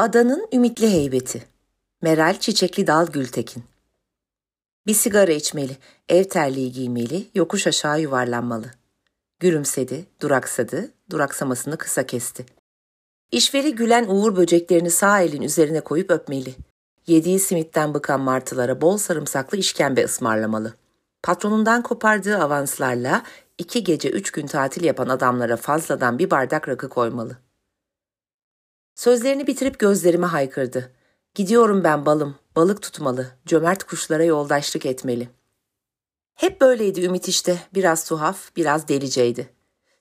Adanın ümitli heybeti. Meral Çiçekli Dal Gültekin. Bir sigara içmeli, ev terliği giymeli, yokuş aşağı yuvarlanmalı. Gülümsedi, duraksadı, duraksamasını kısa kesti. İşveri gülen uğur böceklerini sağ elin üzerine koyup öpmeli. Yediği simitten bıkan martılara bol sarımsaklı işkembe ısmarlamalı. Patronundan kopardığı avanslarla iki gece üç gün tatil yapan adamlara fazladan bir bardak rakı koymalı. Sözlerini bitirip gözlerime haykırdı. Gidiyorum ben balım, balık tutmalı, cömert kuşlara yoldaşlık etmeli. Hep böyleydi Ümit işte, biraz tuhaf, biraz deliceydi.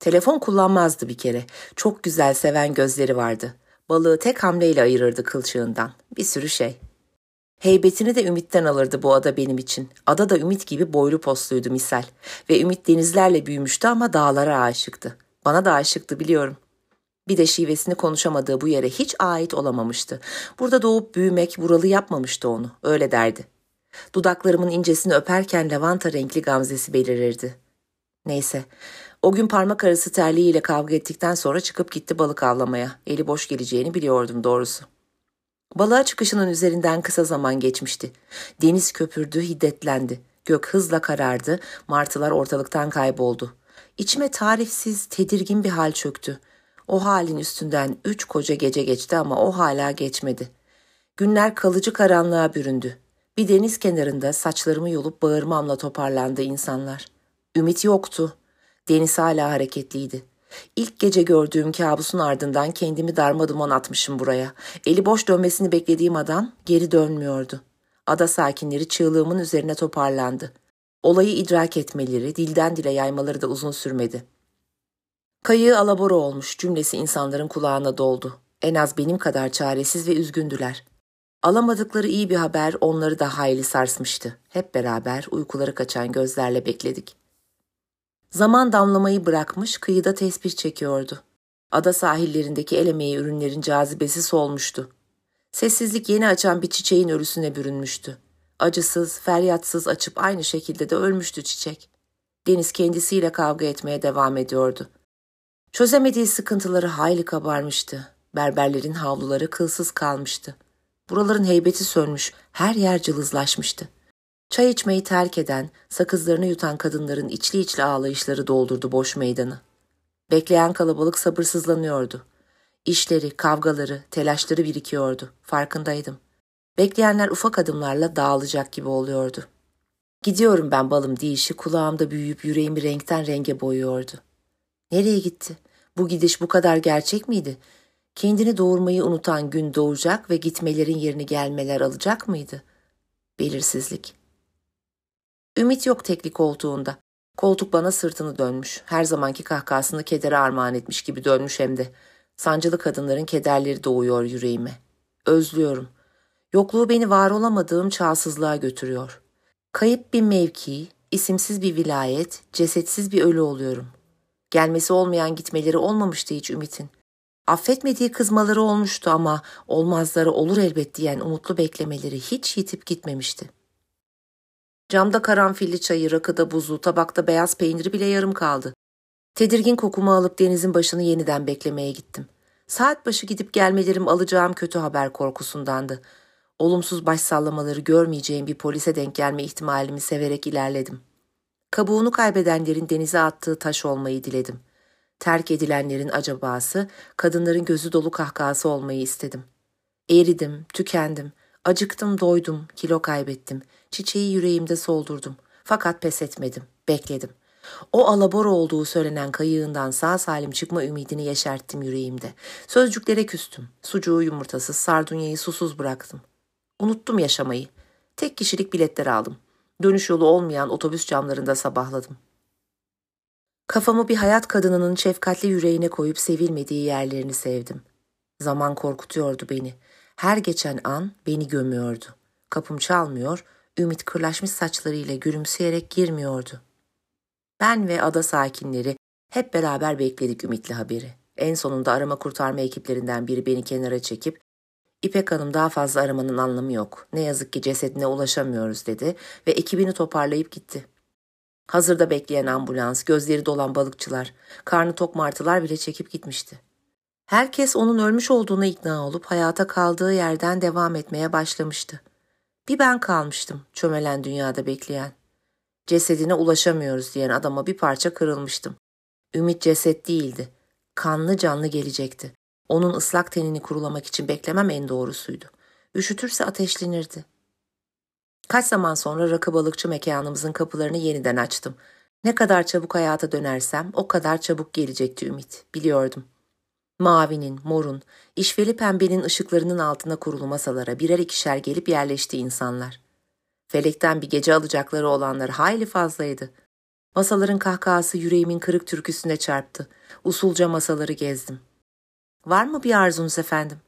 Telefon kullanmazdı bir kere, çok güzel seven gözleri vardı. Balığı tek hamleyle ayırırdı kılçığından, bir sürü şey. Heybetini de Ümit'ten alırdı bu ada benim için. Ada da Ümit gibi boylu posluydu misal. Ve Ümit denizlerle büyümüştü ama dağlara aşıktı. Bana da aşıktı biliyorum. Bir de şivesini konuşamadığı bu yere hiç ait olamamıştı. Burada doğup büyümek buralı yapmamıştı onu, öyle derdi. Dudaklarımın incesini öperken lavanta renkli gamzesi belirirdi. Neyse, o gün parmak arası terliğiyle kavga ettikten sonra çıkıp gitti balık avlamaya. Eli boş geleceğini biliyordum doğrusu. Balığa çıkışının üzerinden kısa zaman geçmişti. Deniz köpürdü, hiddetlendi. Gök hızla karardı, martılar ortalıktan kayboldu. İçime tarifsiz, tedirgin bir hal çöktü. O halin üstünden üç koca gece geçti ama o hala geçmedi. Günler kalıcı karanlığa büründü. Bir deniz kenarında saçlarımı yolup bağırmamla toparlandı insanlar. Ümit yoktu. Deniz hala hareketliydi. İlk gece gördüğüm kabusun ardından kendimi darma duman atmışım buraya. Eli boş dönmesini beklediğim adam geri dönmüyordu. Ada sakinleri çığlığımın üzerine toparlandı. Olayı idrak etmeleri, dilden dile yaymaları da uzun sürmedi. Kayığı alabora olmuş cümlesi insanların kulağına doldu. En az benim kadar çaresiz ve üzgündüler. Alamadıkları iyi bir haber onları da hayli sarsmıştı. Hep beraber uykuları kaçan gözlerle bekledik. Zaman damlamayı bırakmış kıyıda tesbih çekiyordu. Ada sahillerindeki el emeği ürünlerin cazibesi solmuştu. Sessizlik yeni açan bir çiçeğin ölüsüne bürünmüştü. Acısız, feryatsız açıp aynı şekilde de ölmüştü çiçek. Deniz kendisiyle kavga etmeye devam ediyordu. Çözemediği sıkıntıları hayli kabarmıştı. Berberlerin havluları kılsız kalmıştı. Buraların heybeti sönmüş, her yer cılızlaşmıştı. Çay içmeyi terk eden, sakızlarını yutan kadınların içli içli ağlayışları doldurdu boş meydanı. Bekleyen kalabalık sabırsızlanıyordu. İşleri, kavgaları, telaşları birikiyordu. Farkındaydım. Bekleyenler ufak adımlarla dağılacak gibi oluyordu. Gidiyorum ben balım deyişi kulağımda büyüyüp yüreğimi renkten renge boyuyordu. Nereye gitti? Bu gidiş bu kadar gerçek miydi? Kendini doğurmayı unutan gün doğacak ve gitmelerin yerini gelmeler alacak mıydı? Belirsizlik. Ümit yok tekli koltuğunda. Koltuk bana sırtını dönmüş. Her zamanki kahkahasını kedere armağan etmiş gibi dönmüş hem de. Sancılı kadınların kederleri doğuyor yüreğime. Özlüyorum. Yokluğu beni var olamadığım çağsızlığa götürüyor. Kayıp bir mevki, isimsiz bir vilayet, cesetsiz bir ölü oluyorum. Gelmesi olmayan gitmeleri olmamıştı hiç Ümit'in. Affetmediği kızmaları olmuştu ama olmazları olur elbet diyen umutlu beklemeleri hiç yitip gitmemişti. Camda karanfilli çayı, rakıda buzu, tabakta beyaz peyniri bile yarım kaldı. Tedirgin kokumu alıp denizin başını yeniden beklemeye gittim. Saat başı gidip gelmelerim alacağım kötü haber korkusundandı. Olumsuz baş sallamaları görmeyeceğim bir polise denk gelme ihtimalimi severek ilerledim. Kabuğunu kaybedenlerin denize attığı taş olmayı diledim. Terk edilenlerin acabası, kadınların gözü dolu kahkahası olmayı istedim. Eridim, tükendim, acıktım, doydum, kilo kaybettim. Çiçeği yüreğimde soldurdum. Fakat pes etmedim, bekledim. O alabor olduğu söylenen kayığından sağ salim çıkma ümidini yeşerttim yüreğimde. Sözcüklere küstüm. Sucuğu yumurtasız, sardunyayı susuz bıraktım. Unuttum yaşamayı. Tek kişilik biletler aldım. Dönüş yolu olmayan otobüs camlarında sabahladım. Kafamı bir hayat kadınının şefkatli yüreğine koyup sevilmediği yerlerini sevdim. Zaman korkutuyordu beni. Her geçen an beni gömüyordu. Kapım çalmıyor, ümit kırlaşmış saçlarıyla gülümseyerek girmiyordu. Ben ve ada sakinleri hep beraber bekledik ümitli haberi. En sonunda arama kurtarma ekiplerinden biri beni kenara çekip İpek Hanım daha fazla aramanın anlamı yok. Ne yazık ki cesedine ulaşamıyoruz dedi ve ekibini toparlayıp gitti. Hazırda bekleyen ambulans, gözleri dolan balıkçılar, karnı tok martılar bile çekip gitmişti. Herkes onun ölmüş olduğuna ikna olup hayata kaldığı yerden devam etmeye başlamıştı. Bir ben kalmıştım çömelen dünyada bekleyen. Cesedine ulaşamıyoruz diyen adama bir parça kırılmıştım. Ümit ceset değildi. Kanlı canlı gelecekti. Onun ıslak tenini kurulamak için beklemem en doğrusuydu. Üşütürse ateşlenirdi. Kaç zaman sonra rakı balıkçı mekanımızın kapılarını yeniden açtım. Ne kadar çabuk hayata dönersem o kadar çabuk gelecekti ümit, biliyordum. Mavinin, morun, işveli pembenin ışıklarının altına kurulu masalara birer ikişer gelip yerleşti insanlar. Felekten bir gece alacakları olanlar hayli fazlaydı. Masaların kahkahası yüreğimin kırık türküsüne çarptı. Usulca masaları gezdim. Var mı bir arzunuz efendim?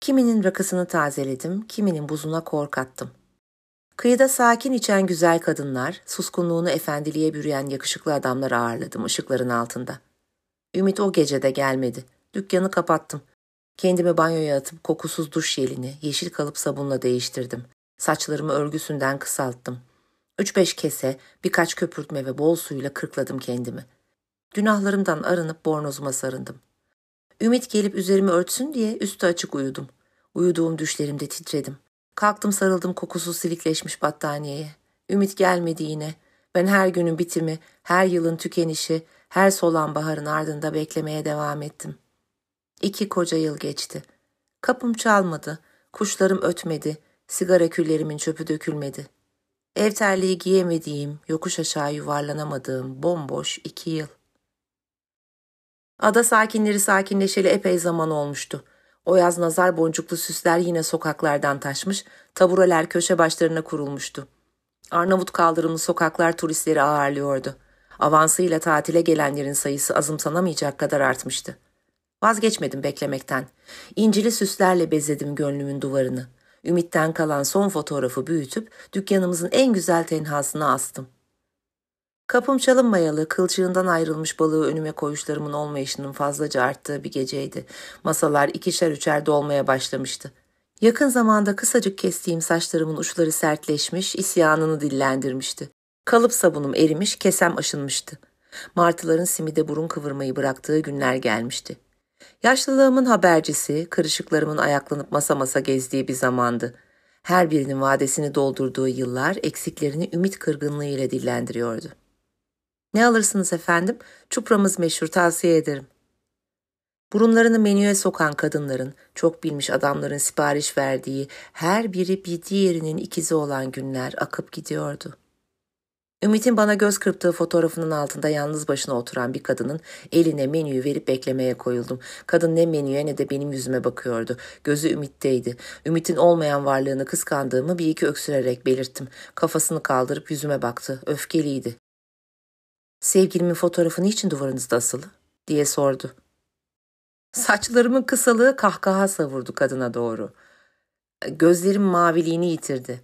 Kiminin rakısını tazeledim, kiminin buzuna kork attım. Kıyıda sakin içen güzel kadınlar, suskunluğunu efendiliğe bürüyen yakışıklı adamlar ağırladım ışıkların altında. Ümit o gecede gelmedi. Dükkanı kapattım. Kendimi banyoya atıp kokusuz duş jelini yeşil kalıp sabunla değiştirdim. Saçlarımı örgüsünden kısalttım. Üç beş kese, birkaç köpürtme ve bol suyla kırkladım kendimi. Günahlarımdan arınıp bornozuma sarındım. Ümit gelip üzerimi örtsün diye üstü açık uyudum. Uyuduğum düşlerimde titredim. Kalktım sarıldım kokusuz silikleşmiş battaniyeye. Ümit gelmedi yine. Ben her günün bitimi, her yılın tükenişi, her solan baharın ardında beklemeye devam ettim. İki koca yıl geçti. Kapım çalmadı, kuşlarım ötmedi, sigara küllerimin çöpü dökülmedi. Ev terliği giyemediğim, yokuş aşağı yuvarlanamadığım bomboş iki yıl. Ada sakinleri sakinleşeli epey zaman olmuştu. O yaz nazar boncuklu süsler yine sokaklardan taşmış, tabureler köşe başlarına kurulmuştu. Arnavut kaldırımlı sokaklar turistleri ağırlıyordu. Avansıyla tatile gelenlerin sayısı azımsanamayacak kadar artmıştı. Vazgeçmedim beklemekten. İncili süslerle bezledim gönlümün duvarını. Ümitten kalan son fotoğrafı büyütüp dükkanımızın en güzel tenhasına astım. Kapım çalınmayalı, kılçığından ayrılmış balığı önüme koyuşlarımın olmayışının fazlaca arttığı bir geceydi. Masalar ikişer üçer dolmaya başlamıştı. Yakın zamanda kısacık kestiğim saçlarımın uçları sertleşmiş, isyanını dillendirmişti. Kalıp sabunum erimiş, kesem aşınmıştı. Martıların simide burun kıvırmayı bıraktığı günler gelmişti. Yaşlılığımın habercisi, kırışıklarımın ayaklanıp masa masa gezdiği bir zamandı. Her birinin vadesini doldurduğu yıllar eksiklerini ümit kırgınlığı ile dillendiriyordu. Ne alırsınız efendim? Çupramız meşhur tavsiye ederim. Burunlarını menüye sokan kadınların, çok bilmiş adamların sipariş verdiği her biri bir diğerinin ikizi olan günler akıp gidiyordu. Ümit'in bana göz kırptığı fotoğrafının altında yalnız başına oturan bir kadının eline menüyü verip beklemeye koyuldum. Kadın ne menüye ne de benim yüzüme bakıyordu. Gözü Ümit'teydi. Ümit'in olmayan varlığını kıskandığımı bir iki öksürerek belirttim. Kafasını kaldırıp yüzüme baktı. Öfkeliydi. Sevgilimin fotoğrafı niçin duvarınızda asılı? diye sordu. Saçlarımın kısalığı kahkaha savurdu kadına doğru. Gözlerim maviliğini yitirdi.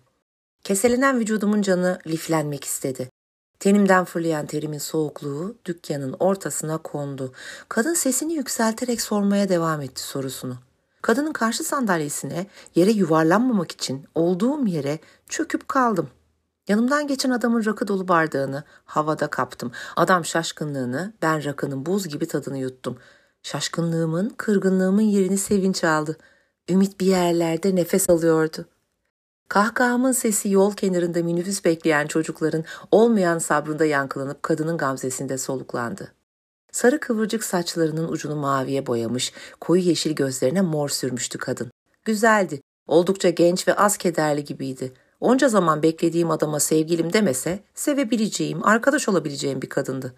Keselenen vücudumun canı liflenmek istedi. Tenimden fırlayan terimin soğukluğu dükkanın ortasına kondu. Kadın sesini yükselterek sormaya devam etti sorusunu. Kadının karşı sandalyesine yere yuvarlanmamak için olduğum yere çöküp kaldım. Yanımdan geçen adamın rakı dolu bardağını havada kaptım. Adam şaşkınlığını, ben rakının buz gibi tadını yuttum. Şaşkınlığımın, kırgınlığımın yerini sevinç aldı. Ümit bir yerlerde nefes alıyordu. Kahkahamın sesi yol kenarında minibüs bekleyen çocukların olmayan sabrında yankılanıp kadının gamzesinde soluklandı. Sarı kıvırcık saçlarının ucunu maviye boyamış, koyu yeşil gözlerine mor sürmüştü kadın. Güzeldi, oldukça genç ve az kederli gibiydi. Onca zaman beklediğim adama sevgilim demese, sevebileceğim, arkadaş olabileceğim bir kadındı.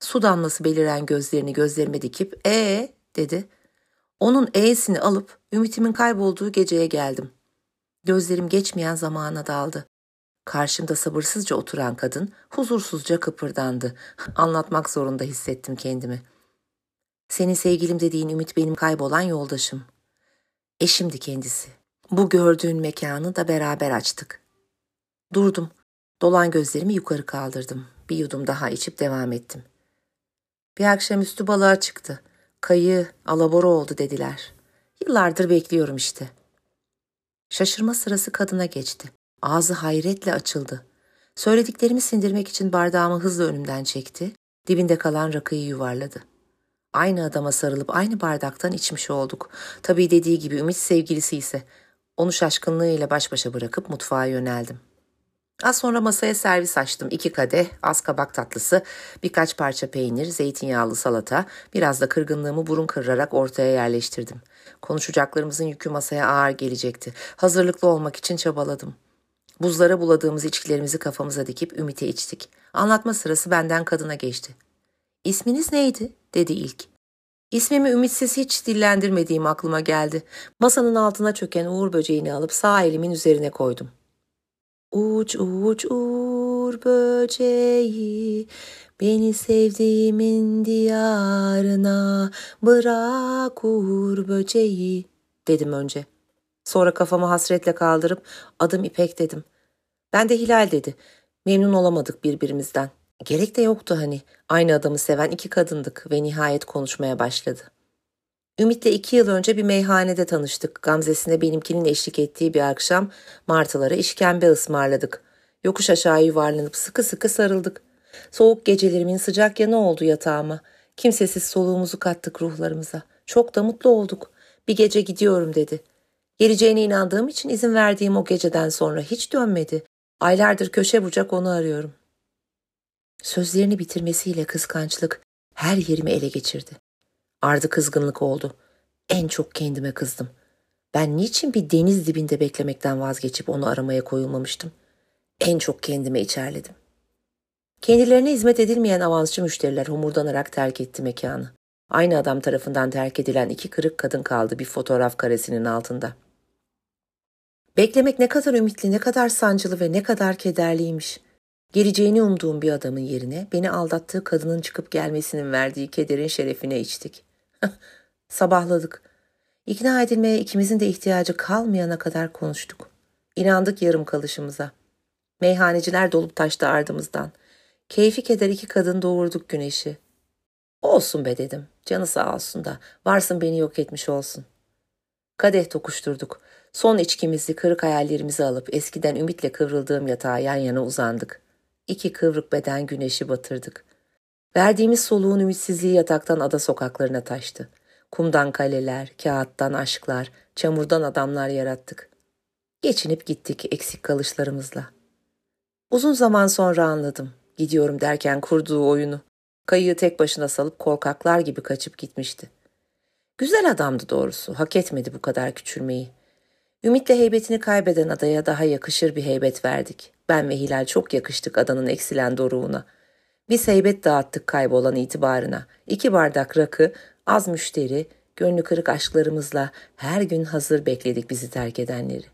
Su damlası beliren gözlerini gözlerime dikip, ee dedi. Onun e'sini alıp ümitimin kaybolduğu geceye geldim. Gözlerim geçmeyen zamana daldı. Karşımda sabırsızca oturan kadın huzursuzca kıpırdandı. Anlatmak zorunda hissettim kendimi. Senin sevgilim dediğin Ümit benim kaybolan yoldaşım. Eşimdi kendisi. Bu gördüğün mekanı da beraber açtık. Durdum. Dolan gözlerimi yukarı kaldırdım. Bir yudum daha içip devam ettim. Bir akşamüstü balığa çıktı. Kayı alabora oldu dediler. Yıllardır bekliyorum işte. Şaşırma sırası kadına geçti. Ağzı hayretle açıldı. Söylediklerimi sindirmek için bardağımı hızla önümden çekti. Dibinde kalan rakıyı yuvarladı. Aynı adama sarılıp aynı bardaktan içmiş olduk. Tabii dediği gibi Ümit sevgilisi ise onu şaşkınlığıyla baş başa bırakıp mutfağa yöneldim. Az sonra masaya servis açtım. İki kadeh, az kabak tatlısı, birkaç parça peynir, zeytinyağlı salata, biraz da kırgınlığımı burun kırarak ortaya yerleştirdim. Konuşacaklarımızın yükü masaya ağır gelecekti. Hazırlıklı olmak için çabaladım. Buzlara buladığımız içkilerimizi kafamıza dikip Ümit'e içtik. Anlatma sırası benden kadına geçti. İsminiz neydi? dedi ilk. İsmimi ümitsiz hiç dillendirmediğim aklıma geldi. Masanın altına çöken uğur böceğini alıp sağ elimin üzerine koydum. Uç uç uğur böceği Beni sevdiğimin diyarına bırak uğur böceği dedim önce. Sonra kafamı hasretle kaldırıp adım İpek dedim. Ben de Hilal dedi. Memnun olamadık birbirimizden. Gerek de yoktu hani. Aynı adamı seven iki kadındık ve nihayet konuşmaya başladı. Ümit'le iki yıl önce bir meyhanede tanıştık. Gamzesine benimkinin eşlik ettiği bir akşam martılara işkembe ısmarladık. Yokuş aşağı yuvarlanıp sıkı sıkı sarıldık. Soğuk gecelerimin sıcak yanı oldu yatağıma. Kimsesiz soluğumuzu kattık ruhlarımıza. Çok da mutlu olduk. Bir gece gidiyorum dedi. Geleceğine inandığım için izin verdiğim o geceden sonra hiç dönmedi. Aylardır köşe bucak onu arıyorum. Sözlerini bitirmesiyle kıskançlık her yerimi ele geçirdi. Ardı kızgınlık oldu. En çok kendime kızdım. Ben niçin bir deniz dibinde beklemekten vazgeçip onu aramaya koyulmamıştım? En çok kendime içerledim. Kendilerine hizmet edilmeyen avansçı müşteriler homurdanarak terk etti mekanı. Aynı adam tarafından terk edilen iki kırık kadın kaldı bir fotoğraf karesinin altında. Beklemek ne kadar ümitli, ne kadar sancılı ve ne kadar kederliymiş. Geleceğini umduğum bir adamın yerine beni aldattığı kadının çıkıp gelmesinin verdiği kederin şerefine içtik. Sabahladık. İkna edilmeye ikimizin de ihtiyacı kalmayana kadar konuştuk. İnandık yarım kalışımıza. Meyhaneciler dolup taştı ardımızdan. Keyfi keder iki kadın doğurduk güneşi. Olsun be dedim. Canı sağ olsun da. Varsın beni yok etmiş olsun. Kadeh tokuşturduk. Son içkimizi, kırık hayallerimizi alıp eskiden ümitle kıvrıldığım yatağa yan yana uzandık. İki kıvrık beden güneşi batırdık. Verdiğimiz soluğun ümitsizliği yataktan ada sokaklarına taştı. Kumdan kaleler, kağıttan aşklar, çamurdan adamlar yarattık. Geçinip gittik eksik kalışlarımızla. Uzun zaman sonra anladım. Gidiyorum derken kurduğu oyunu. Kayığı tek başına salıp korkaklar gibi kaçıp gitmişti. Güzel adamdı doğrusu. Hak etmedi bu kadar küçülmeyi. Ümitle heybetini kaybeden adaya daha yakışır bir heybet verdik. Ben ve Hilal çok yakıştık adanın eksilen doruğuna. Biz heybet dağıttık kaybolan itibarına. İki bardak rakı, az müşteri, gönlü kırık aşklarımızla her gün hazır bekledik bizi terk edenleri.